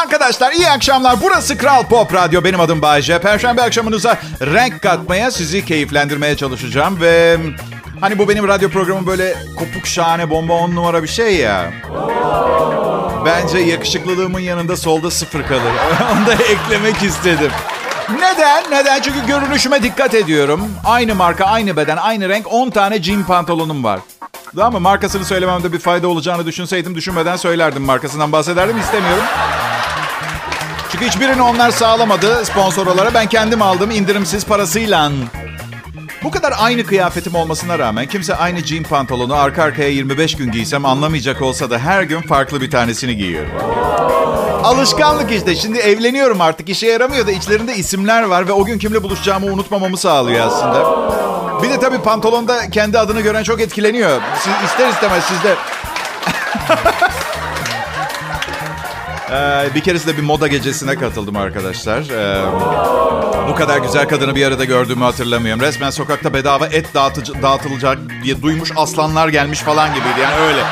Arkadaşlar iyi akşamlar. Burası Kral Pop Radyo. Benim adım Bayece. Perşembe akşamınıza renk katmaya, sizi keyiflendirmeye çalışacağım. Ve hani bu benim radyo programım böyle kopuk şahane bomba on numara bir şey ya. Bence yakışıklılığımın yanında solda sıfır kalır. Onu da eklemek istedim. Neden? Neden? Çünkü görünüşüme dikkat ediyorum. Aynı marka, aynı beden, aynı renk 10 tane jean pantolonum var. Daha mı? Markasını söylememde bir fayda olacağını düşünseydim düşünmeden söylerdim. Markasından bahsederdim. istemiyorum. Çünkü hiçbirini onlar sağlamadı sponsor olarak. Ben kendim aldım indirimsiz parasıyla. Bu kadar aynı kıyafetim olmasına rağmen kimse aynı jean pantolonu arka arkaya 25 gün giysem anlamayacak olsa da her gün farklı bir tanesini giyiyorum. Alışkanlık işte. Şimdi evleniyorum artık. işe yaramıyor da içlerinde isimler var ve o gün kimle buluşacağımı unutmamamı sağlıyor aslında. Bir de tabii pantolonda kendi adını gören çok etkileniyor. Siz, ister istemez sizde... Ee, bir keresinde bir moda gecesine katıldım arkadaşlar. Ee, bu kadar güzel kadını bir arada gördüğümü hatırlamıyorum. Resmen sokakta bedava et dağıtıcı, dağıtılacak diye duymuş aslanlar gelmiş falan gibiydi. Yani öyle.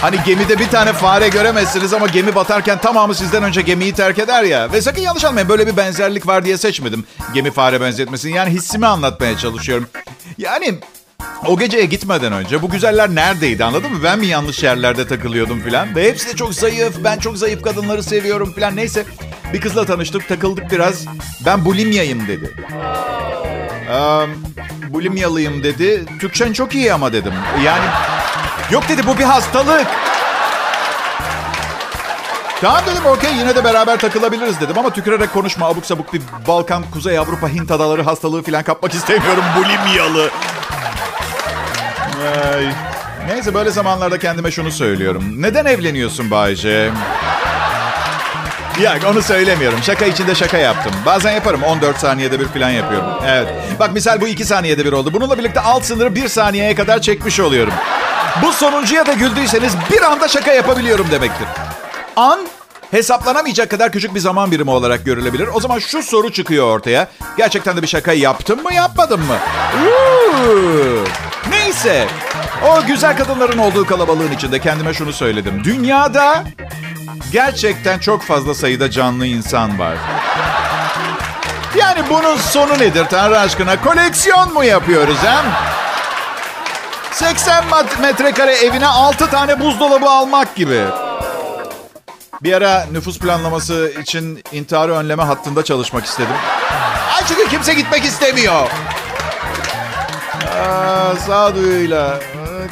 Hani gemide bir tane fare göremezsiniz ama gemi batarken tamamı sizden önce gemiyi terk eder ya. Ve sakın yanlış anlamayın böyle bir benzerlik var diye seçmedim. Gemi fare benzetmesini. Yani hissimi anlatmaya çalışıyorum. Yani o geceye gitmeden önce bu güzeller neredeydi anladın mı? Ben mi yanlış yerlerde takılıyordum filan. Ve hepsi de çok zayıf. Ben çok zayıf kadınları seviyorum filan. Neyse bir kızla tanıştık takıldık biraz. Ben bulimyayım dedi. Ee, bulimyalıyım dedi. Türkçen çok iyi ama dedim. Yani yok dedi bu bir hastalık. Tamam dedim okey yine de beraber takılabiliriz dedim ama tükürerek konuşma abuk sabuk bir Balkan, Kuzey Avrupa, Hint adaları hastalığı falan kapmak istemiyorum bulimyalı. Ay. Neyse böyle zamanlarda kendime şunu söylüyorum. Neden evleniyorsun Bayce? Ya onu söylemiyorum. Şaka içinde şaka yaptım. Bazen yaparım. 14 saniyede bir falan yapıyorum. Evet. Bak misal bu 2 saniyede bir oldu. Bununla birlikte alt sınırı 1 saniyeye kadar çekmiş oluyorum. Bu sonuncuya da güldüyseniz bir anda şaka yapabiliyorum demektir. An hesaplanamayacak kadar küçük bir zaman birimi olarak görülebilir. O zaman şu soru çıkıyor ortaya. Gerçekten de bir şaka yaptım mı yapmadım mı? Uuu. Neyse. O güzel kadınların olduğu kalabalığın içinde kendime şunu söyledim. Dünyada gerçekten çok fazla sayıda canlı insan var. Yani bunun sonu nedir Tanrı aşkına? Koleksiyon mu yapıyoruz hem? 80 metrekare evine 6 tane buzdolabı almak gibi. Bir ara nüfus planlaması için intiharı önleme hattında çalışmak istedim. Ay çünkü kimse gitmek istemiyor. Sağduyuyla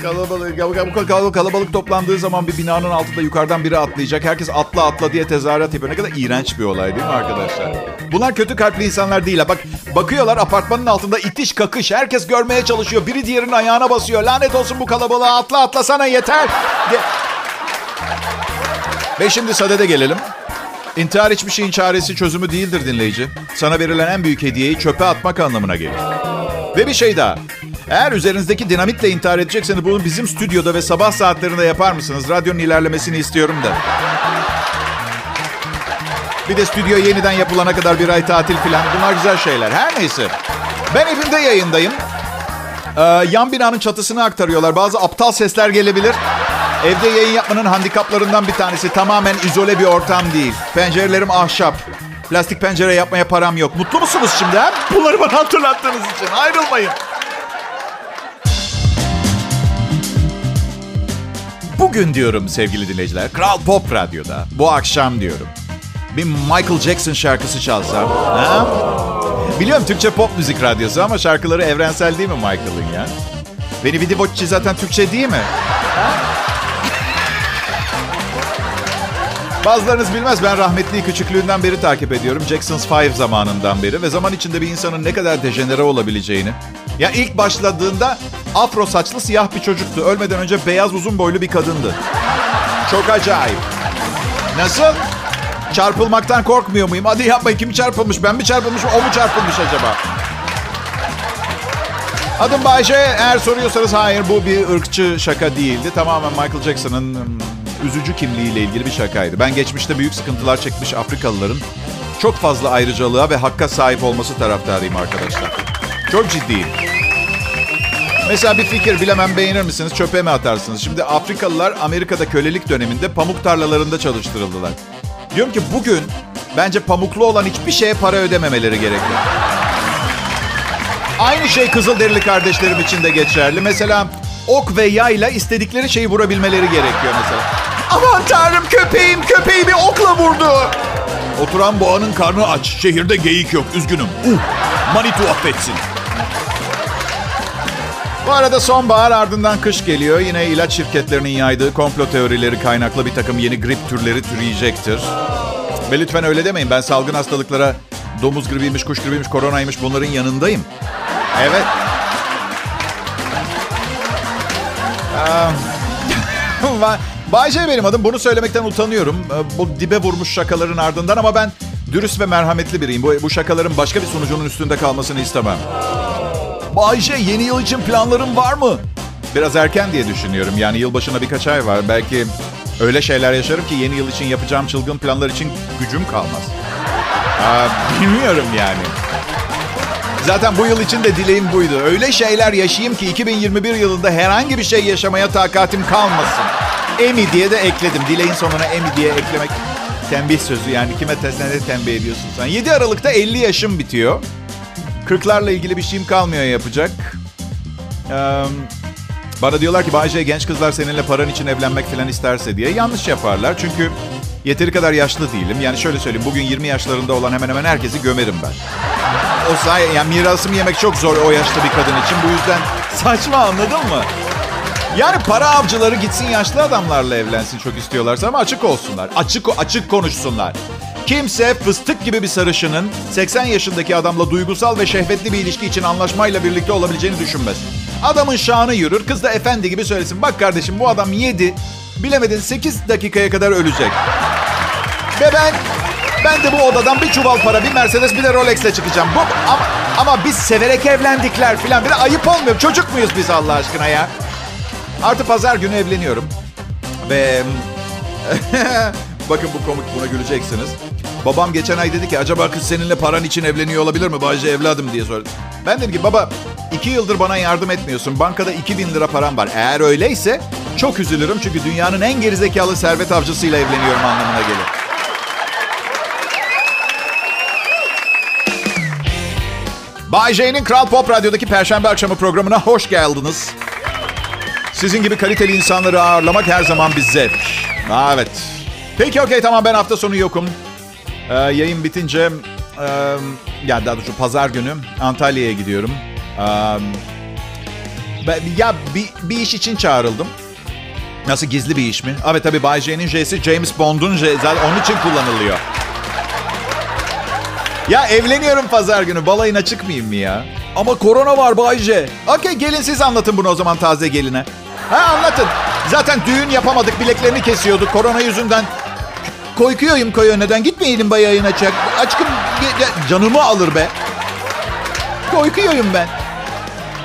kalabalık, kalabalık, kalabalık toplandığı zaman bir binanın altında yukarıdan biri atlayacak. Herkes atla atla diye tezahürat yapıyor. Ne kadar iğrenç bir olay değil mi arkadaşlar? Bunlar kötü kalpli insanlar değil. Bak bakıyorlar apartmanın altında itiş kakış. Herkes görmeye çalışıyor. Biri diğerinin ayağına basıyor. Lanet olsun bu kalabalığa atla atla sana yeter. De- Ve şimdi sadede gelelim. İntihar hiçbir şeyin çaresi çözümü değildir dinleyici. Sana verilen en büyük hediyeyi çöpe atmak anlamına gelir. Ve bir şey daha. Eğer üzerinizdeki dinamitle intihar edecekseniz bunu bizim stüdyoda ve sabah saatlerinde yapar mısınız? Radyonun ilerlemesini istiyorum da. Bir de stüdyo yeniden yapılana kadar bir ay tatil falan. Bunlar güzel şeyler. Her neyse. Ben evimde yayındayım. Ee, yan binanın çatısını aktarıyorlar. Bazı aptal sesler gelebilir. Evde yayın yapmanın handikaplarından bir tanesi. Tamamen izole bir ortam değil. Pencerelerim ahşap. Plastik pencere yapmaya param yok. Mutlu musunuz şimdi ha? Bunları bana hatırlattığınız için. Ayrılmayın. Bugün diyorum sevgili dinleyiciler. Kral Pop Radyo'da. Bu akşam diyorum. Bir Michael Jackson şarkısı çalsam. Ha? Biliyorum Türkçe pop müzik radyosu ama şarkıları evrensel değil mi Michael'ın ya? Beni Vidi Bocci zaten Türkçe değil mi? Ha? Bazılarınız bilmez ben rahmetliyi küçüklüğünden beri takip ediyorum. Jackson's Five zamanından beri ve zaman içinde bir insanın ne kadar dejenere olabileceğini. Ya ilk başladığında afro saçlı siyah bir çocuktu. Ölmeden önce beyaz uzun boylu bir kadındı. Çok acayip. Nasıl? Çarpılmaktan korkmuyor muyum? Hadi yapmayın. Kim çarpılmış? Ben mi çarpılmışım? O mu çarpılmış acaba? Adım Bayce. Eğer soruyorsanız hayır bu bir ırkçı şaka değildi. Tamamen Michael Jackson'ın üzücü kimliğiyle ilgili bir şakaydı. Ben geçmişte büyük sıkıntılar çekmiş Afrikalıların çok fazla ayrıcalığa ve hakka sahip olması taraftarıyım arkadaşlar. Çok ciddiyim. Mesela bir fikir bilemem beğenir misiniz çöpe mi atarsınız? Şimdi Afrikalılar Amerika'da kölelik döneminde pamuk tarlalarında çalıştırıldılar. Diyorum ki bugün bence pamuklu olan hiçbir şeye para ödememeleri gerekiyor. Aynı şey Kızılderili kardeşlerim için de geçerli. Mesela ok ve yayla istedikleri şeyi vurabilmeleri gerekiyor mesela. Aman tanrım köpeğim köpeğimi okla vurdu. Oturan boğanın karnı aç. Şehirde geyik yok. Üzgünüm. Uh, Manitu affetsin. Bu arada sonbahar ardından kış geliyor. Yine ilaç şirketlerinin yaydığı komplo teorileri kaynaklı bir takım yeni grip türleri türeyecektir. Ve lütfen öyle demeyin. Ben salgın hastalıklara domuz gribiymiş, kuş gribiymiş, koronaymış bunların yanındayım. Evet. Bayce benim adım. Bunu söylemekten utanıyorum. Ee, bu dibe vurmuş şakaların ardından ama ben dürüst ve merhametli biriyim. Bu, bu şakaların başka bir sonucunun üstünde kalmasını istemem. Bayce yeni yıl için planların var mı? Biraz erken diye düşünüyorum. Yani yılbaşına birkaç ay var. Belki öyle şeyler yaşarım ki yeni yıl için yapacağım çılgın planlar için gücüm kalmaz. Aa, bilmiyorum yani. Zaten bu yıl için de dileğim buydu. Öyle şeyler yaşayayım ki 2021 yılında herhangi bir şey yaşamaya takatim kalmasın. Emi diye de ekledim. Dileğin sonuna Emi diye eklemek tembih sözü. Yani kime tesnede tembih ediyorsun sen. 7 Aralık'ta 50 yaşım bitiyor. 40'larla ilgili bir şeyim kalmıyor yapacak. Ee, bana diyorlar ki Bayce genç kızlar seninle paran için evlenmek falan isterse diye. Yanlış yaparlar çünkü yeteri kadar yaşlı değilim. Yani şöyle söyleyeyim bugün 20 yaşlarında olan hemen hemen herkesi gömerim ben. O say yani mirasımı yemek çok zor o yaşta bir kadın için. Bu yüzden saçma anladın mı? Yani para avcıları gitsin yaşlı adamlarla evlensin çok istiyorlarsa ama açık olsunlar. Açık açık konuşsunlar. Kimse fıstık gibi bir sarışının 80 yaşındaki adamla duygusal ve şehvetli bir ilişki için anlaşmayla birlikte olabileceğini düşünmez. Adamın şanı yürür, kız da efendi gibi söylesin. Bak kardeşim bu adam yedi, bilemedin 8 dakikaya kadar ölecek. Ve ben ben de bu odadan bir çuval para, bir Mercedes, bir de Rolex'le çıkacağım. Bu ama, ama biz severek evlendikler falan. Bir de ayıp olmuyor. Çocuk muyuz biz Allah aşkına ya? Artı pazar günü evleniyorum. Ve bakın bu komik buna güleceksiniz. Babam geçen ay dedi ki acaba kız seninle paran için evleniyor olabilir mi? Bayce evladım diye sordu. Ben dedim ki baba iki yıldır bana yardım etmiyorsun. Bankada 2000 lira param var. Eğer öyleyse çok üzülürüm. Çünkü dünyanın en gerizekalı servet avcısıyla evleniyorum anlamına gelir. Bay J'nin Kral Pop Radyo'daki Perşembe akşamı programına hoş geldiniz. Sizin gibi kaliteli insanları ağırlamak her zaman bir zevk. Evet. Peki okey tamam ben hafta sonu yokum. Ee, yayın bitince e, yani daha doğrusu pazar günü Antalya'ya gidiyorum. Ee, ben, ya bir, bir iş için çağrıldım. Nasıl gizli bir iş mi? Evet tabii Bay J'nin J'si James Bond'un J. Zaten onun için kullanılıyor. Ya evleniyorum pazar günü. Balayına çıkmayayım mı ya? Ama korona var Bay J. Okey gelin siz anlatın bunu o zaman taze geline. Ha anlatın. Zaten düğün yapamadık. Bileklerini kesiyorduk korona yüzünden. Korkuyorum koyu neden gitmeyelim bayağına çak. Aşkım canımı alır be. Korkuyorum ben.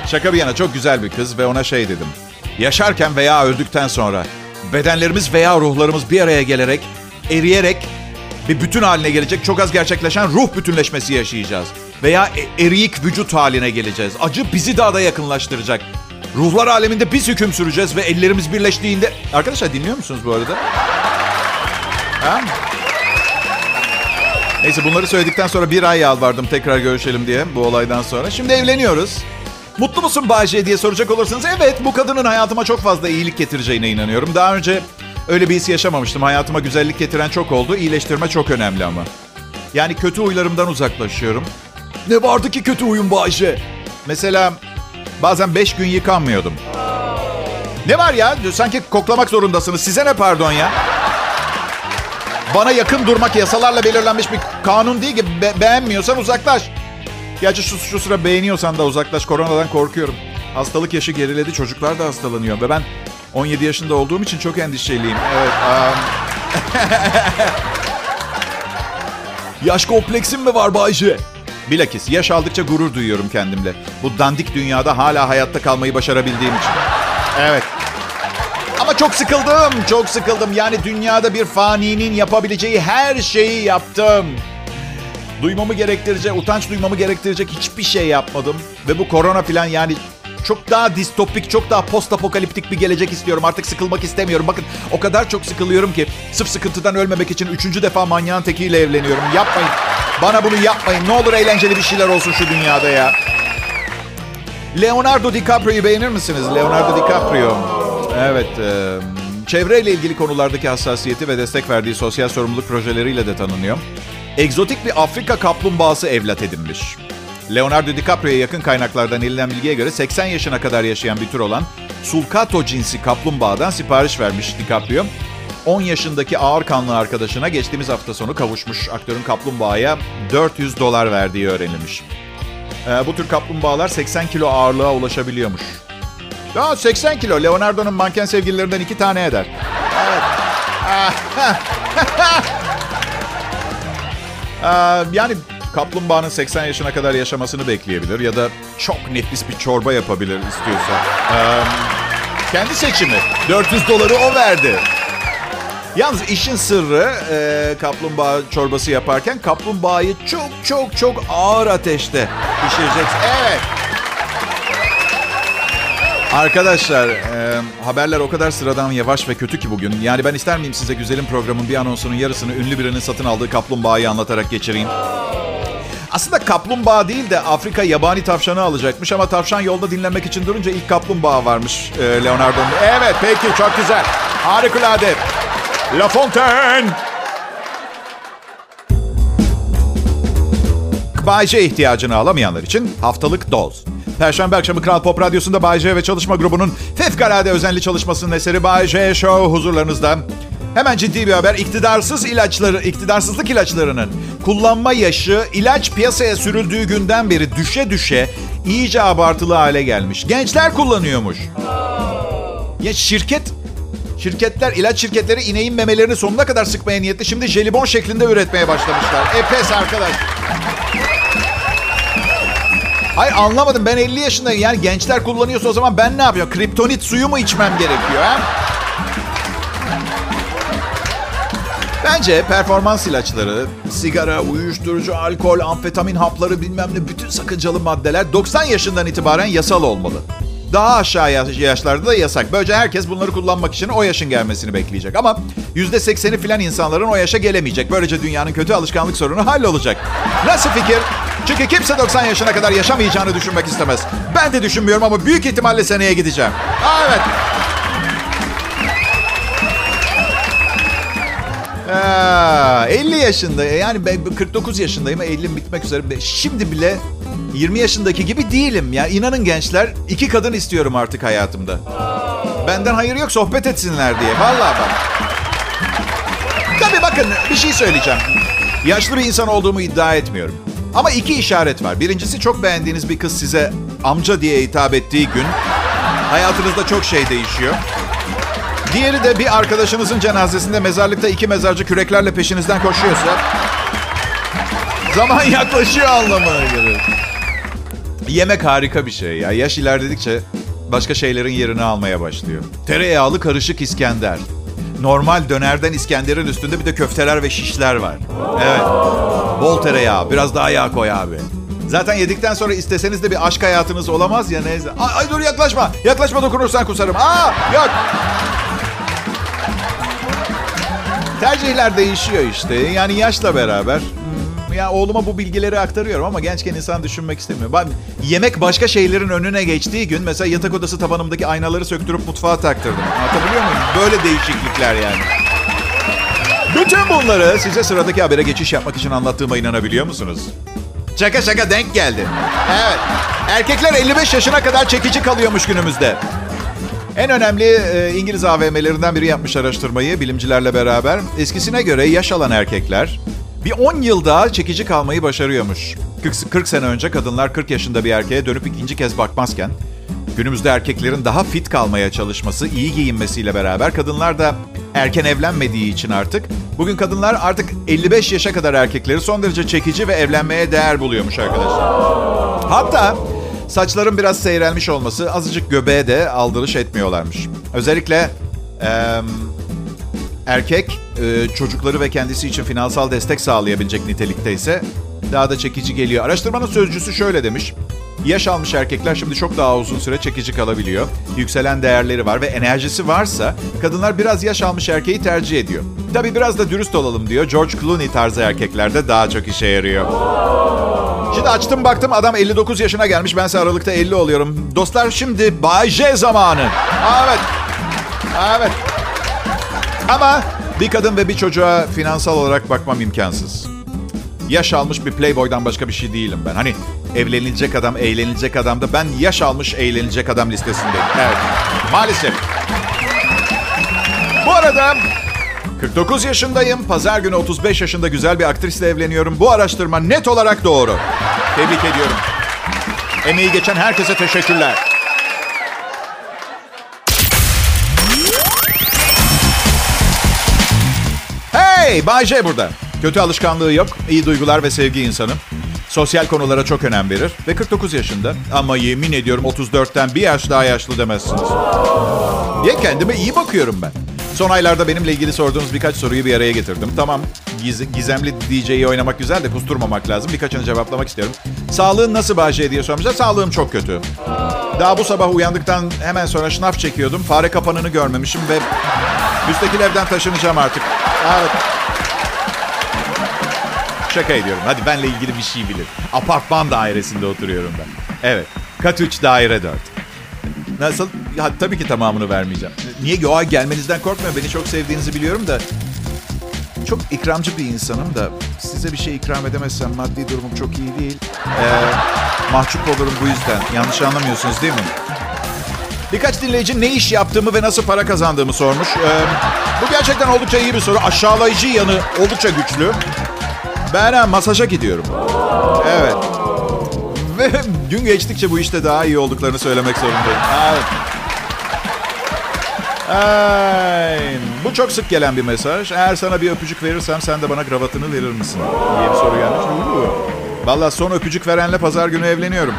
Şaka bir yana çok güzel bir kız ve ona şey dedim. Yaşarken veya öldükten sonra bedenlerimiz veya ruhlarımız bir araya gelerek, eriyerek bir bütün haline gelecek çok az gerçekleşen ruh bütünleşmesi yaşayacağız. Veya e, eriyik vücut haline geleceğiz. Acı bizi daha da yakınlaştıracak. Ruhlar aleminde biz hüküm süreceğiz ve ellerimiz birleştiğinde... Arkadaşlar dinliyor musunuz bu arada? Ha? Neyse bunları söyledikten sonra bir ay yalvardım tekrar görüşelim diye bu olaydan sonra. Şimdi evleniyoruz. Mutlu musun Bayce diye soracak olursanız evet bu kadının hayatıma çok fazla iyilik getireceğine inanıyorum. Daha önce öyle bir his yaşamamıştım. Hayatıma güzellik getiren çok oldu. İyileştirme çok önemli ama. Yani kötü huylarımdan uzaklaşıyorum. Ne vardı ki kötü huyum Bayce? Mesela bazen beş gün yıkanmıyordum. Ne var ya? Sanki koklamak zorundasınız. Size ne pardon ya? Bana yakın durmak yasalarla belirlenmiş bir kanun değil ki. Be- beğenmiyorsan uzaklaş. Gerçi şu, şu sıra beğeniyorsan da uzaklaş. Koronadan korkuyorum. Hastalık yaşı geriledi. Çocuklar da hastalanıyor. Ve ben 17 yaşında olduğum için çok endişeliyim. Evet. Um... Yaş kompleksim mi var Bayce? Bilakis yaş aldıkça gurur duyuyorum kendimle. Bu dandik dünyada hala hayatta kalmayı başarabildiğim için. Evet. Ama çok sıkıldım, çok sıkıldım. Yani dünyada bir faninin yapabileceği her şeyi yaptım. Duymamı gerektirecek, utanç duymamı gerektirecek hiçbir şey yapmadım. Ve bu korona falan yani Çok daha distopik, çok daha post apokaliptik bir gelecek istiyorum. Artık sıkılmak istemiyorum. Bakın o kadar çok sıkılıyorum ki sırf sıkıntıdan ölmemek için üçüncü defa manyağın tekiyle evleniyorum. Yapmayın. Bana bunu yapmayın. Ne olur eğlenceli bir şeyler olsun şu dünyada ya. Leonardo DiCaprio'yu beğenir misiniz? Leonardo DiCaprio. Evet. E, çevreyle ilgili konulardaki hassasiyeti ve destek verdiği sosyal sorumluluk projeleriyle de tanınıyor. Egzotik bir Afrika kaplumbağası evlat edinmiş. Leonardo DiCaprio'ya yakın kaynaklardan edilen bilgiye göre 80 yaşına kadar yaşayan bir tür olan sulcato cinsi kaplumbağadan sipariş vermiş DiCaprio. 10 yaşındaki ağır kanlı arkadaşına geçtiğimiz hafta sonu kavuşmuş. Aktörün kaplumbağaya 400 dolar verdiği öğrenilmiş. Ee, bu tür kaplumbağalar 80 kilo ağırlığa ulaşabiliyormuş. Ya 80 kilo. Leonardo'nun manken sevgililerinden iki tane eder. Evet. ee, yani kaplumbağanın 80 yaşına kadar yaşamasını bekleyebilir ya da çok nefis bir çorba yapabilir istiyorsa. Ee, kendi seçimi. 400 doları o verdi. Yalnız işin sırrı e, kaplumbağa çorbası yaparken kaplumbağayı çok çok çok ağır ateşte pişireceksin. Evet. Arkadaşlar e, haberler o kadar sıradan yavaş ve kötü ki bugün. Yani ben ister miyim size güzelim programın bir anonsunun yarısını ünlü birinin satın aldığı kaplumbağayı anlatarak geçireyim? Aslında kaplumbağa değil de Afrika yabani tavşanı alacakmış ama tavşan yolda dinlenmek için durunca ilk kaplumbağa varmış e, Leonardo'nun. Evet peki çok güzel. Harikulade. La Fontaine. Bay J ihtiyacını alamayanlar için haftalık doz. Perşembe akşamı Kral Pop Radyosu'nda Bay J ve çalışma grubunun fevkalade özenli çalışmasının eseri Bay J Show huzurlarınızda. Hemen ciddi bir haber. İktidarsız ilaçları, iktidarsızlık ilaçlarının kullanma yaşı ilaç piyasaya sürüldüğü günden beri düşe düşe iyice abartılı hale gelmiş. Gençler kullanıyormuş. Ya şirket Şirketler, ilaç şirketleri ineğin memelerini sonuna kadar sıkmaya niyetli. Şimdi jelibon şeklinde üretmeye başlamışlar. Epes arkadaş. Hayır anlamadım. Ben 50 yaşındayım. Yani gençler kullanıyorsa o zaman ben ne yapıyorum? Kriptonit suyu mu içmem gerekiyor? Ha? Bence performans ilaçları, sigara, uyuşturucu, alkol, amfetamin hapları bilmem ne bütün sakıncalı maddeler 90 yaşından itibaren yasal olmalı. Daha aşağı yaşlarda da yasak. Böylece herkes bunları kullanmak için o yaşın gelmesini bekleyecek. Ama %80'i filan insanların o yaşa gelemeyecek. Böylece dünyanın kötü alışkanlık sorunu hallolacak. Nasıl fikir? Çünkü kimse 90 yaşına kadar yaşamayacağını düşünmek istemez. Ben de düşünmüyorum ama büyük ihtimalle seneye gideceğim. Aa, evet. Aa, 50 yaşında yani ben 49 yaşındayım 50 bitmek üzere. Şimdi bile 20 yaşındaki gibi değilim. Ya inanın gençler iki kadın istiyorum artık hayatımda. Benden hayır yok sohbet etsinler diye. Vallahi bak. Tabii bakın bir şey söyleyeceğim. Yaşlı bir insan olduğumu iddia etmiyorum. Ama iki işaret var. Birincisi çok beğendiğiniz bir kız size amca diye hitap ettiği gün hayatınızda çok şey değişiyor. Diğeri de bir arkadaşınızın cenazesinde mezarlıkta iki mezarcı küreklerle peşinizden koşuyorsa zaman yaklaşıyor anlamına gelir. Yemek harika bir şey ya. Yaş ilerledikçe başka şeylerin yerini almaya başlıyor. Tereyağlı karışık İskender. Normal dönerden İskender'in üstünde bir de köfteler ve şişler var. Evet. Bol tereyağı. Biraz daha yağ koy abi. Zaten yedikten sonra isteseniz de bir aşk hayatınız olamaz ya neyse. Ay, ay dur yaklaşma. Yaklaşma dokunursan kusarım. Aa yok. Tercihler değişiyor işte. Yani yaşla beraber ya oğluma bu bilgileri aktarıyorum ama gençken insan düşünmek istemiyor. Ben yemek başka şeylerin önüne geçtiği gün mesela yatak odası tabanımdaki aynaları söktürüp mutfağa taktırdım. Anlatabiliyor muyum? Böyle değişiklikler yani. Bütün bunları size sıradaki habere geçiş yapmak için anlattığıma inanabiliyor musunuz? Şaka şaka denk geldi. Evet. Erkekler 55 yaşına kadar çekici kalıyormuş günümüzde. En önemli e, İngiliz AVM'lerinden biri yapmış araştırmayı bilimcilerle beraber. Eskisine göre yaş alan erkekler bir 10 yıl daha çekici kalmayı başarıyormuş. 40, 40 sene önce kadınlar 40 yaşında bir erkeğe dönüp ikinci kez bakmazken günümüzde erkeklerin daha fit kalmaya çalışması, iyi giyinmesiyle beraber kadınlar da erken evlenmediği için artık bugün kadınlar artık 55 yaşa kadar erkekleri son derece çekici ve evlenmeye değer buluyormuş arkadaşlar. Hatta saçların biraz seyrelmiş olması azıcık göbeğe de aldırış etmiyorlarmış. Özellikle e, erkek e, çocukları ve kendisi için finansal destek sağlayabilecek nitelikte ise daha da çekici geliyor. Araştırmanın sözcüsü şöyle demiş. Yaş almış erkekler şimdi çok daha uzun süre çekici kalabiliyor. Yükselen değerleri var ve enerjisi varsa kadınlar biraz yaş almış erkeği tercih ediyor. Tabi biraz da dürüst olalım diyor. George Clooney tarzı erkeklerde daha çok işe yarıyor. Şimdi açtım baktım adam 59 yaşına gelmiş. Ben ise Aralık'ta 50 oluyorum. Dostlar şimdi Bay J zamanı. Evet. Evet. Ama bir kadın ve bir çocuğa finansal olarak bakmam imkansız. Yaş almış bir playboy'dan başka bir şey değilim ben. Hani evlenilecek adam, eğlenilecek adam da ben yaş almış eğlenilecek adam listesindeyim. Evet. Maalesef. Bu arada 49 yaşındayım. Pazar günü 35 yaşında güzel bir aktrisle evleniyorum. Bu araştırma net olarak doğru. Tebrik ediyorum. Emeği geçen herkese teşekkürler. Hey, Bay J burada. Kötü alışkanlığı yok, iyi duygular ve sevgi insanı. Sosyal konulara çok önem verir ve 49 yaşında. Ama yemin ediyorum 34'ten bir yaş daha yaşlı demezsiniz. Ya kendime iyi bakıyorum ben. Son aylarda benimle ilgili sorduğunuz birkaç soruyu bir araya getirdim. Tamam, giz, gizemli DJ'yi oynamak güzel de kusturmamak lazım. Birkaçını cevaplamak istiyorum. Sağlığın nasıl Bahçe diye sormuşlar. Sağlığım çok kötü. Daha bu sabah uyandıktan hemen sonra şınaf çekiyordum. Fare kapanını görmemişim ve müstakil evden taşınacağım artık. Evet. Şaka ediyorum. Hadi benle ilgili bir şey bilin. Apartman dairesinde oturuyorum ben. Evet. Kat 3 daire 4. Nasıl? Ya, tabii ki tamamını vermeyeceğim. Niye? Yo, gelmenizden korkmuyorum. Beni çok sevdiğinizi biliyorum da. Çok ikramcı bir insanım da size bir şey ikram edemezsem maddi durumum çok iyi değil. Ee, mahcup olurum bu yüzden. Yanlış anlamıyorsunuz değil mi? Birkaç dinleyici ne iş yaptığımı ve nasıl para kazandığımı sormuş. Ee, bu gerçekten oldukça iyi bir soru. Aşağılayıcı yanı oldukça güçlü. Ben masaja gidiyorum. Evet. Ve gün geçtikçe bu işte daha iyi olduklarını söylemek zorundayım. Evet. Ay, bu çok sık gelen bir mesaj. Eğer sana bir öpücük verirsem sen de bana kravatını verir misin? diye bir soru gelmiş. Valla son öpücük verenle pazar günü evleniyorum.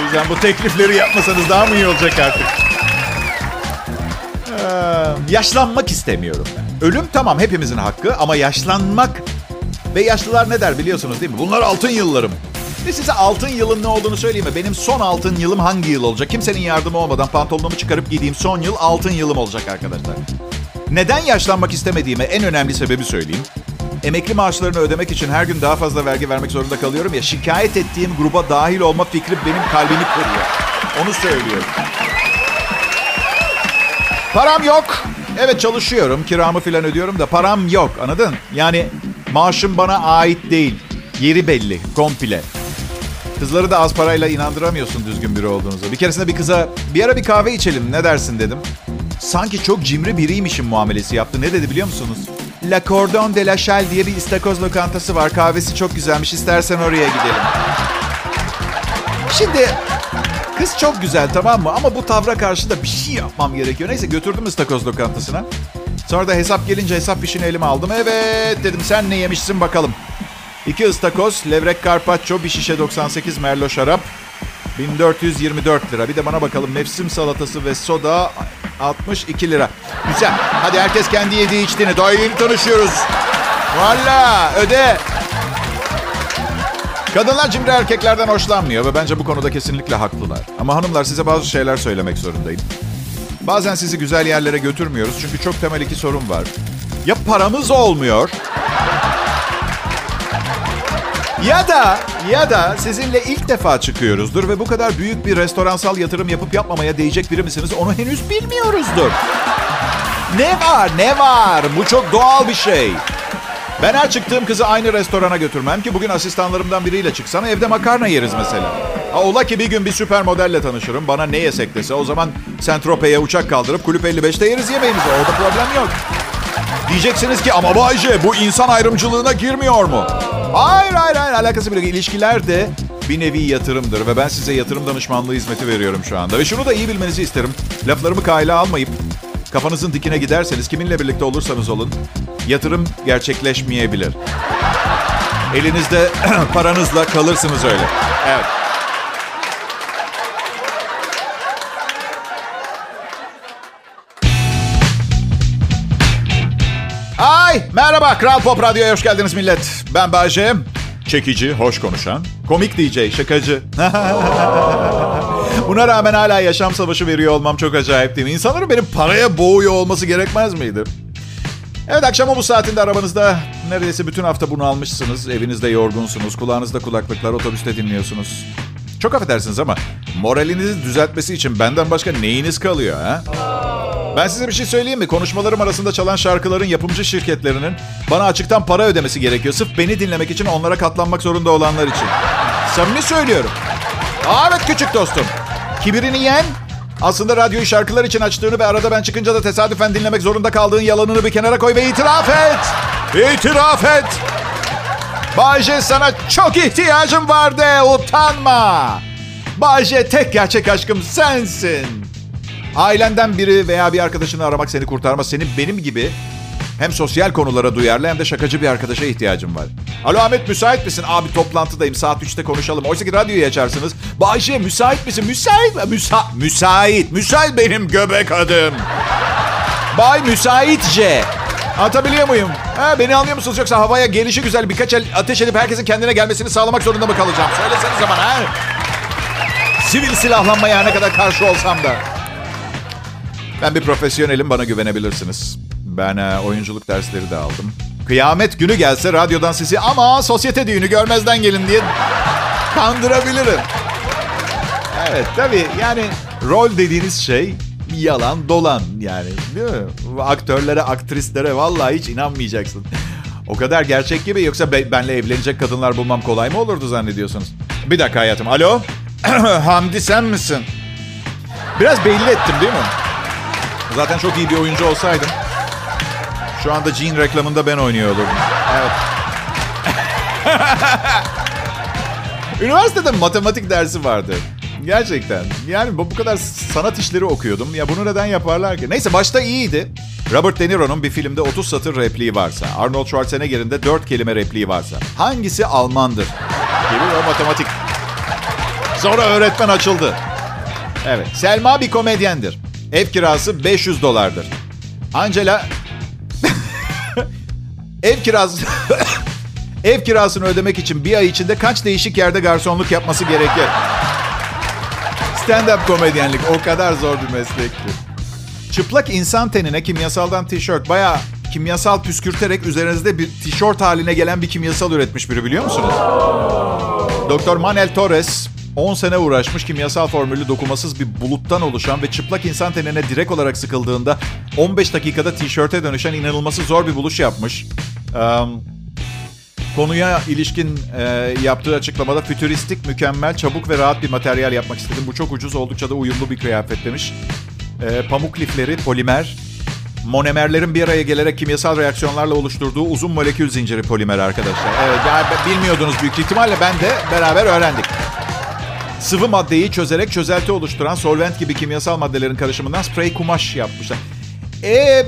O yüzden bu teklifleri yapmasanız daha mı iyi olacak artık? Ee, yaşlanmak istemiyorum. Ölüm tamam hepimizin hakkı ama yaşlanmak ve yaşlılar ne der biliyorsunuz değil mi? Bunlar altın yıllarım. Ve size altın yılın ne olduğunu söyleyeyim mi? Benim son altın yılım hangi yıl olacak? Kimsenin yardımı olmadan pantolonumu çıkarıp giydiğim son yıl altın yılım olacak arkadaşlar. Neden yaşlanmak istemediğime en önemli sebebi söyleyeyim. Emekli maaşlarını ödemek için her gün daha fazla vergi vermek zorunda kalıyorum ya. Şikayet ettiğim gruba dahil olma fikri benim kalbimi kırıyor. Onu söylüyorum. Param yok. Evet çalışıyorum. Kiramı filan ödüyorum da param yok. Anladın? Yani maaşım bana ait değil. Yeri belli. Komple. Kızları da az parayla inandıramıyorsun düzgün biri olduğunuzu. Bir keresinde bir kıza bir ara bir kahve içelim ne dersin dedim. Sanki çok cimri biriymişim muamelesi yaptı. Ne dedi biliyor musunuz? La Cordon de la Chal diye bir istakoz lokantası var. Kahvesi çok güzelmiş. İstersen oraya gidelim. Şimdi kız çok güzel tamam mı? Ama bu tavra karşı da bir şey yapmam gerekiyor. Neyse götürdüm istakoz lokantasına. Sonra da hesap gelince hesap fişini elime aldım. Evet dedim sen ne yemişsin bakalım. İki ıstakoz, levrek carpaccio, bir şişe 98 merlo şarap. 1424 lira. Bir de bana bakalım mevsim salatası ve soda 62 lira. Güzel. Hadi herkes kendi yediği içtiğini. Daha yeni tanışıyoruz. Valla öde. Kadınlar cimri erkeklerden hoşlanmıyor ve bence bu konuda kesinlikle haklılar. Ama hanımlar size bazı şeyler söylemek zorundayım. Bazen sizi güzel yerlere götürmüyoruz çünkü çok temel iki sorun var. Ya paramız olmuyor ya da ya da sizinle ilk defa çıkıyoruzdur ve bu kadar büyük bir restoransal yatırım yapıp yapmamaya değecek biri misiniz onu henüz bilmiyoruzdur. Ne var ne var bu çok doğal bir şey. Ben her çıktığım kızı aynı restorana götürmem ki bugün asistanlarımdan biriyle çıksam evde makarna yeriz mesela. Ha, ola ki bir gün bir süper modelle tanışırım bana ne yesek dese o zaman Sentrope'ye uçak kaldırıp Kulüp 55'te yeriz yemeğimizi orada problem yok. Diyeceksiniz ki ama Bayce bu insan ayrımcılığına girmiyor mu? Hayır hayır hayır alakası bile ilişkiler de bir nevi yatırımdır ve ben size yatırım danışmanlığı hizmeti veriyorum şu anda. Ve şunu da iyi bilmenizi isterim. Laflarımı kayla almayıp kafanızın dikine giderseniz kiminle birlikte olursanız olun yatırım gerçekleşmeyebilir. Elinizde paranızla kalırsınız öyle. Evet. Merhaba Kral Pop Radyo'ya hoş geldiniz millet. Ben Bayce. çekici, hoş konuşan, komik DJ, şakacı. Buna rağmen hala yaşam savaşı veriyor olmam çok acayip değil mi? İnsanların benim paraya boğuyor olması gerekmez miydi? Evet akşama bu saatinde arabanızda neredeyse bütün hafta bunu almışsınız. Evinizde yorgunsunuz. Kulağınızda kulaklıklar, otobüste dinliyorsunuz. Çok affedersiniz ama moralinizi düzeltmesi için benden başka neyiniz kalıyor ha? Ben size bir şey söyleyeyim mi? Konuşmalarım arasında çalan şarkıların yapımcı şirketlerinin bana açıktan para ödemesi gerekiyor. Sırf beni dinlemek için onlara katlanmak zorunda olanlar için. Samimi söylüyorum. Evet küçük dostum. Kibirini yen, aslında radyoyu şarkılar için açtığını ve arada ben çıkınca da tesadüfen dinlemek zorunda kaldığın yalanını bir kenara koy ve itiraf et. İtiraf et. Bayce sana çok ihtiyacım vardı. Utanma. Bayce tek gerçek aşkım sensin. Ailenden biri veya bir arkadaşını aramak seni kurtarmaz. Senin benim gibi hem sosyal konulara duyarlı hem de şakacı bir arkadaşa ihtiyacım var. Alo Ahmet müsait misin? Abi toplantıdayım saat 3'te konuşalım. Oysa ki radyoyu açarsınız. Bayşe müsait misin? Müsait. Müsa müsait. Müsait benim göbek adım. Bay müsaitce. Anlatabiliyor muyum? Ha, beni anlıyor musunuz yoksa havaya gelişi güzel birkaç el ateş edip herkesin kendine gelmesini sağlamak zorunda mı kalacağım? Söylesenize bana ha. Sivil silahlanmaya ne kadar karşı olsam da. Ben bir profesyonelim bana güvenebilirsiniz. Ben e, oyunculuk dersleri de aldım. Kıyamet günü gelse radyodan sizi ama sosyete düğünü görmezden gelin diye kandırabilirim. Evet tabii yani rol dediğiniz şey yalan dolan yani değil mi? Aktörlere aktrislere vallahi hiç inanmayacaksın. O kadar gerçek gibi yoksa be- benle evlenecek kadınlar bulmam kolay mı olurdu zannediyorsunuz? Bir dakika hayatım alo Hamdi sen misin? Biraz belli ettim değil mi? Zaten çok iyi bir oyuncu olsaydım şu anda Jean reklamında ben oynuyordum. Evet. Üniversitede matematik dersi vardı. Gerçekten. Yani bu kadar sanat işleri okuyordum. Ya bunu neden yaparlar ki? Neyse başta iyiydi. Robert De Niro'nun bir filmde 30 satır repliği varsa, Arnold Schwarzenegger'in de 4 kelime repliği varsa, hangisi Almandır? Gibi o matematik. Sonra öğretmen açıldı. Evet, Selma bir komedyendir. Ev kirası 500 dolardır. Angela ev kirası ev kirasını ödemek için bir ay içinde kaç değişik yerde garsonluk yapması gerekir? Stand-up komedyenlik o kadar zor bir meslektir. Çıplak insan tenine kimyasaldan tişört. Baya kimyasal püskürterek üzerinizde bir tişört haline gelen bir kimyasal üretmiş biri biliyor musunuz? Doktor Manel Torres 10 sene uğraşmış kimyasal formülü dokumasız bir buluttan oluşan ve çıplak insan tenine direkt olarak sıkıldığında 15 dakikada tişörte dönüşen inanılması zor bir buluş yapmış. Um, konuya ilişkin e, yaptığı açıklamada fütüristik, mükemmel, çabuk ve rahat bir materyal yapmak istedim. Bu çok ucuz, oldukça da uyumlu bir kıyafet demiş. E, pamuk lifleri, polimer, monomerlerin bir araya gelerek kimyasal reaksiyonlarla oluşturduğu uzun molekül zinciri polimer arkadaşlar. Evet, bilmiyordunuz büyük ihtimalle ben de beraber öğrendik. Sıvı maddeyi çözerek çözelti oluşturan solvent gibi kimyasal maddelerin karışımından sprey kumaş yapmışlar. E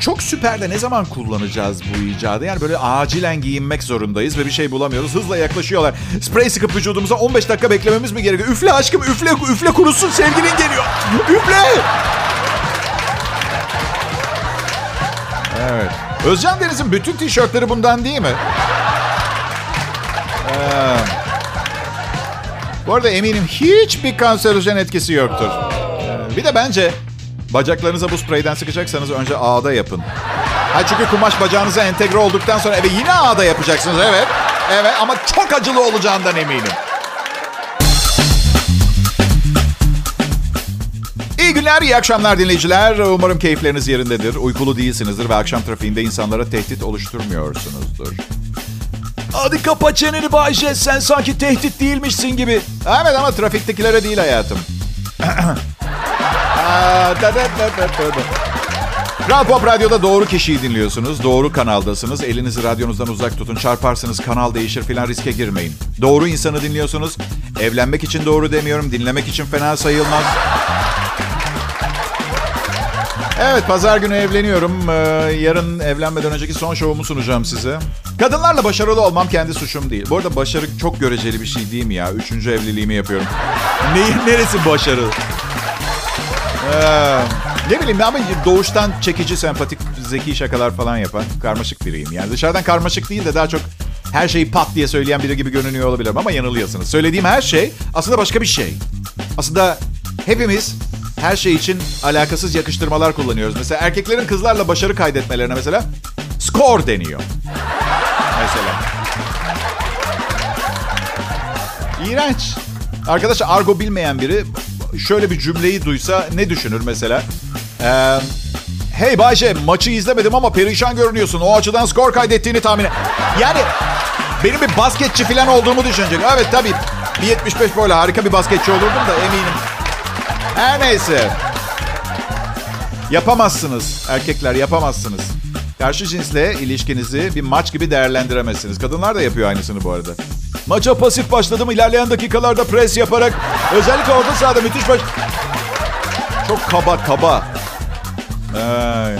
çok süper de ne zaman kullanacağız bu icadı? Yani böyle acilen giyinmek zorundayız ve bir şey bulamıyoruz. Hızla yaklaşıyorlar. Sprey sıkıp vücudumuza 15 dakika beklememiz mi gerekiyor? Üfle aşkım üfle üfle kurusun sevgilin geliyor. Üfle. Evet. Özcan Deniz'in bütün tişörtleri bundan değil mi? Bu arada eminim hiçbir kanserojen etkisi yoktur. Ee, bir de bence bacaklarınıza bu spreyden sıkacaksanız önce ağda yapın. Ha çünkü kumaş bacağınıza entegre olduktan sonra evet yine ağda yapacaksınız evet. Evet ama çok acılı olacağından eminim. İyi günler, iyi akşamlar dinleyiciler. Umarım keyifleriniz yerindedir. Uykulu değilsinizdir ve akşam trafiğinde insanlara tehdit oluşturmuyorsunuzdur. Hadi kapa çeneni Bayşe. Sen sanki tehdit değilmişsin gibi. Evet ama trafiktekilere değil hayatım. Kral Pop Radyo'da doğru kişiyi dinliyorsunuz. Doğru kanaldasınız. Elinizi radyonuzdan uzak tutun. Çarparsınız, kanal değişir filan riske girmeyin. Doğru insanı dinliyorsunuz. Evlenmek için doğru demiyorum. Dinlemek için fena sayılmaz. Evet, pazar günü evleniyorum. Ee, yarın evlenmeden önceki son şovumu sunacağım size. Kadınlarla başarılı olmam kendi suçum değil. Bu arada başarı çok göreceli bir şey değil mi ya? Üçüncü evliliğimi yapıyorum. Neyin neresi başarı? Ee, ne bileyim ama doğuştan çekici, sempatik, zeki şakalar falan yapan karmaşık biriyim. Yani dışarıdan karmaşık değil de daha çok her şeyi pat diye söyleyen biri gibi görünüyor olabilirim ama yanılıyorsunuz. Söylediğim her şey aslında başka bir şey. Aslında hepimiz her şey için alakasız yakıştırmalar kullanıyoruz. Mesela erkeklerin kızlarla başarı kaydetmelerine mesela score deniyor. Mesela. İğrenç. Arkadaşlar argo bilmeyen biri şöyle bir cümleyi duysa ne düşünür mesela? Ee, hey Bayce maçı izlemedim ama perişan görünüyorsun. O açıdan skor kaydettiğini tahmin et. Yani benim bir basketçi falan olduğumu düşünecek. Evet tabii. 1.75 böyle harika bir basketçi olurdum da eminim. Her neyse. Yapamazsınız. Erkekler yapamazsınız. Karşı cinsle ilişkinizi bir maç gibi değerlendiremezsiniz. Kadınlar da yapıyor aynısını bu arada. Maça pasif başladım. ilerleyen dakikalarda pres yaparak özellikle orta sahada müthiş baş... Çok kaba kaba. Ay.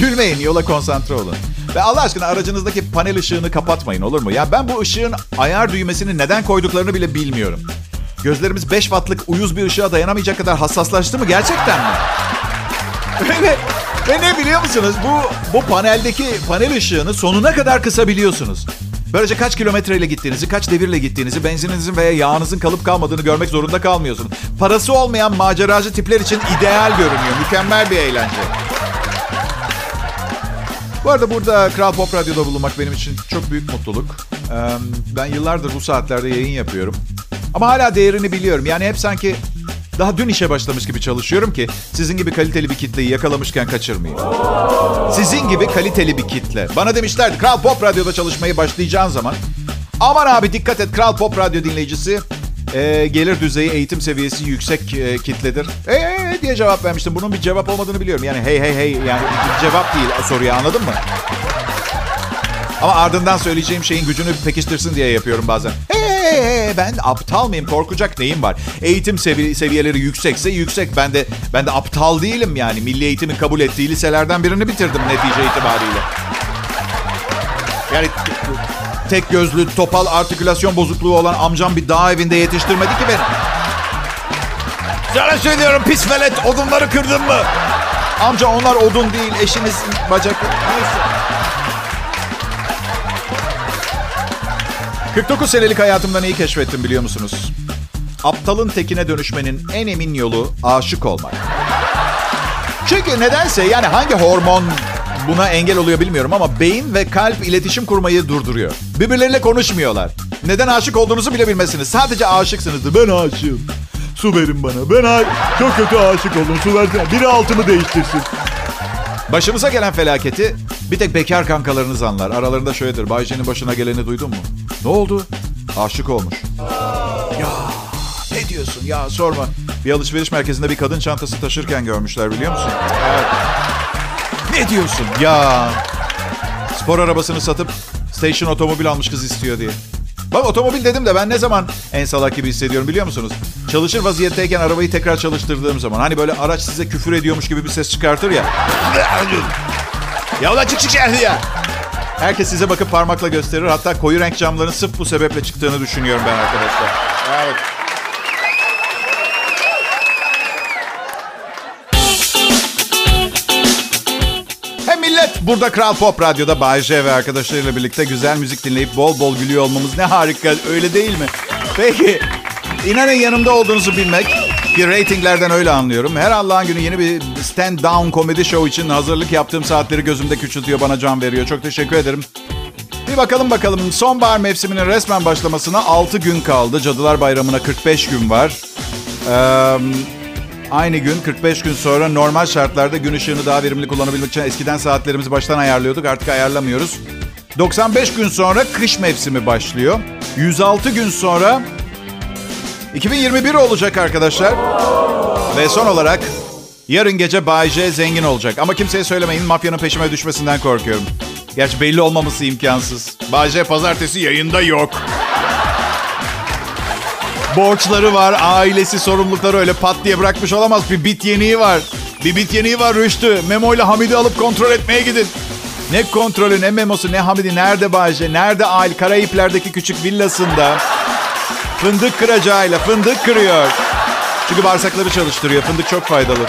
Gülmeyin yola konsantre olun. Ve Allah aşkına aracınızdaki panel ışığını kapatmayın olur mu? Ya ben bu ışığın ayar düğmesini neden koyduklarını bile bilmiyorum. Gözlerimiz 5 wattlık uyuz bir ışığa dayanamayacak kadar hassaslaştı mı gerçekten mi? ve, ve ne biliyor musunuz? Bu bu paneldeki panel ışığını sonuna kadar kısabiliyorsunuz. Böylece kaç kilometreyle gittiğinizi, kaç devirle gittiğinizi, benzininizin veya yağınızın kalıp kalmadığını görmek zorunda kalmıyorsunuz. Parası olmayan maceracı tipler için ideal görünüyor. Mükemmel bir eğlence. Bu arada burada Kral Pop Radyo'da bulunmak benim için çok büyük mutluluk. Ben yıllardır bu saatlerde yayın yapıyorum. Ama hala değerini biliyorum. Yani hep sanki daha dün işe başlamış gibi çalışıyorum ki sizin gibi kaliteli bir kitleyi yakalamışken kaçırmayayım. Sizin gibi kaliteli bir kitle. Bana demişlerdi Kral Pop Radyo'da çalışmayı başlayacağın zaman aman abi dikkat et Kral Pop Radyo dinleyicisi e, gelir düzeyi, eğitim seviyesi yüksek e, kitledir. Eee diye cevap vermiştim. Bunun bir cevap olmadığını biliyorum. Yani hey hey hey yani cevap değil soruya anladın mı? Ama ardından söyleyeceğim şeyin gücünü pekiştirsin diye yapıyorum bazen. Hey, hey, ben aptal mıyım? Korkacak neyim var? Eğitim sevi- seviyeleri yüksekse yüksek. Ben de ben de aptal değilim yani. Milli eğitimin kabul ettiği liselerden birini bitirdim netice itibariyle. Yani tek gözlü, topal, artikülasyon bozukluğu olan amcam bir dağ evinde yetiştirmedi ki beni. Sana söylüyorum pis velet odunları kırdın mı? Amca onlar odun değil eşiniz bacak. Neyse. 49 senelik hayatımda neyi keşfettim biliyor musunuz? Aptalın tekine dönüşmenin en emin yolu aşık olmak. Çünkü nedense yani hangi hormon buna engel oluyor bilmiyorum ama beyin ve kalp iletişim kurmayı durduruyor. Birbirleriyle konuşmuyorlar. Neden aşık olduğunuzu bile bilmezsiniz. Sadece aşıksınızdır. Ben aşığım. Su verin bana. Ben a- çok kötü aşık oldum. Su versene. Biri altımı değiştirsin. Başımıza gelen felaketi bir tek bekar kankalarınız anlar. Aralarında şöyledir. Bayce'nin başına geleni duydun mu? Ne oldu? Aşık olmuş. Ya ne diyorsun ya sorma. Bir alışveriş merkezinde bir kadın çantası taşırken görmüşler biliyor musun? Evet. Ne diyorsun? Ya spor arabasını satıp station otomobil almış kız istiyor diye. Bak otomobil dedim de ben ne zaman en salak gibi hissediyorum biliyor musunuz? Çalışır vaziyetteyken arabayı tekrar çalıştırdığım zaman. Hani böyle araç size küfür ediyormuş gibi bir ses çıkartır ya. Ya ulan çık çık ya. Herkes size bakıp parmakla gösterir. Hatta koyu renk camların sırf bu sebeple çıktığını düşünüyorum ben arkadaşlar. Evet. Millet burada Kral Pop Radyo'da Bay J ve arkadaşlarıyla birlikte güzel müzik dinleyip bol bol gülüyor olmamız ne harika öyle değil mi? Peki inanın yanımda olduğunuzu bilmek ki reytinglerden öyle anlıyorum. Her Allah'ın günü yeni bir stand down komedi show için hazırlık yaptığım saatleri gözümde küçültüyor bana can veriyor. Çok teşekkür ederim. Bir bakalım bakalım sonbahar mevsiminin resmen başlamasına 6 gün kaldı. Cadılar Bayramı'na 45 gün var. Ee, Aynı gün 45 gün sonra normal şartlarda gün ışığını daha verimli kullanabilmek için eskiden saatlerimizi baştan ayarlıyorduk. Artık ayarlamıyoruz. 95 gün sonra kış mevsimi başlıyor. 106 gün sonra 2021 olacak arkadaşlar. Ve son olarak yarın gece Bay J zengin olacak. Ama kimseye söylemeyin mafyanın peşime düşmesinden korkuyorum. Gerçi belli olmaması imkansız. Bay J pazartesi yayında yok. Borçları var, ailesi sorumlulukları öyle pat diye bırakmış olamaz. Bir bit yeniği var. Bir bit yeniği var Rüştü. Memo ile Hamid'i alıp kontrol etmeye gidin. Ne kontrolü, ne memosu, ne Hamid'i, nerede Bayce, nerede aile, Karayipler'deki küçük villasında. Fındık kıracağıyla fındık kırıyor. Çünkü bağırsakları çalıştırıyor. Fındık çok faydalı.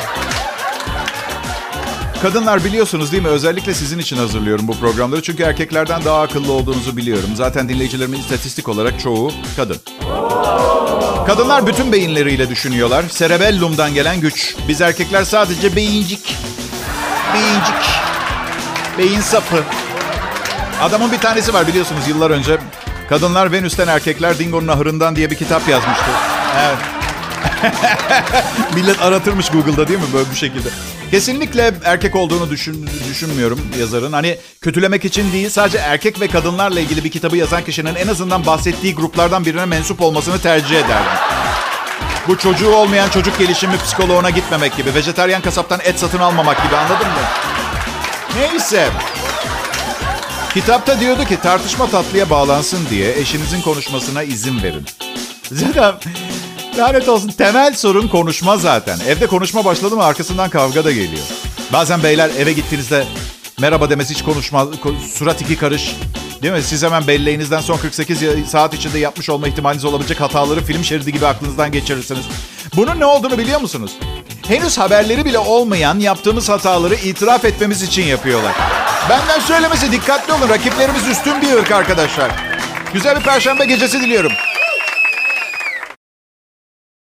Kadınlar biliyorsunuz değil mi? Özellikle sizin için hazırlıyorum bu programları. Çünkü erkeklerden daha akıllı olduğunuzu biliyorum. Zaten dinleyicilerimin istatistik olarak çoğu kadın. Kadınlar bütün beyinleriyle düşünüyorlar. Cerebellum'dan gelen güç. Biz erkekler sadece beyincik. Beyincik. Beyin sapı. Adamın bir tanesi var biliyorsunuz yıllar önce. Kadınlar Venüs'ten Erkekler Dingo'nun Ahırından diye bir kitap yazmıştı. Evet. Millet aratırmış Google'da değil mi böyle bu şekilde. Kesinlikle erkek olduğunu düşün, düşünmüyorum yazarın. Hani kötülemek için değil sadece erkek ve kadınlarla ilgili bir kitabı yazan kişinin en azından bahsettiği gruplardan birine mensup olmasını tercih ederdim. Bu çocuğu olmayan çocuk gelişimi psikoloğuna gitmemek gibi. Vejeteryan kasaptan et satın almamak gibi anladın mı? Neyse. Kitapta diyordu ki tartışma tatlıya bağlansın diye eşinizin konuşmasına izin verin. Zaten lanet olsun temel sorun konuşma zaten. Evde konuşma başladı mı arkasından kavga da geliyor. Bazen beyler eve gittiğinizde merhaba demesi hiç konuşma, surat iki karış. Değil mi? Siz hemen belleğinizden son 48 saat içinde yapmış olma ihtimaliniz olabilecek hataları film şeridi gibi aklınızdan geçirirsiniz. Bunun ne olduğunu biliyor musunuz? Henüz haberleri bile olmayan yaptığımız hataları itiraf etmemiz için yapıyorlar. Benden söylemesi dikkatli olun. Rakiplerimiz üstün bir ırk arkadaşlar. Güzel bir perşembe gecesi diliyorum.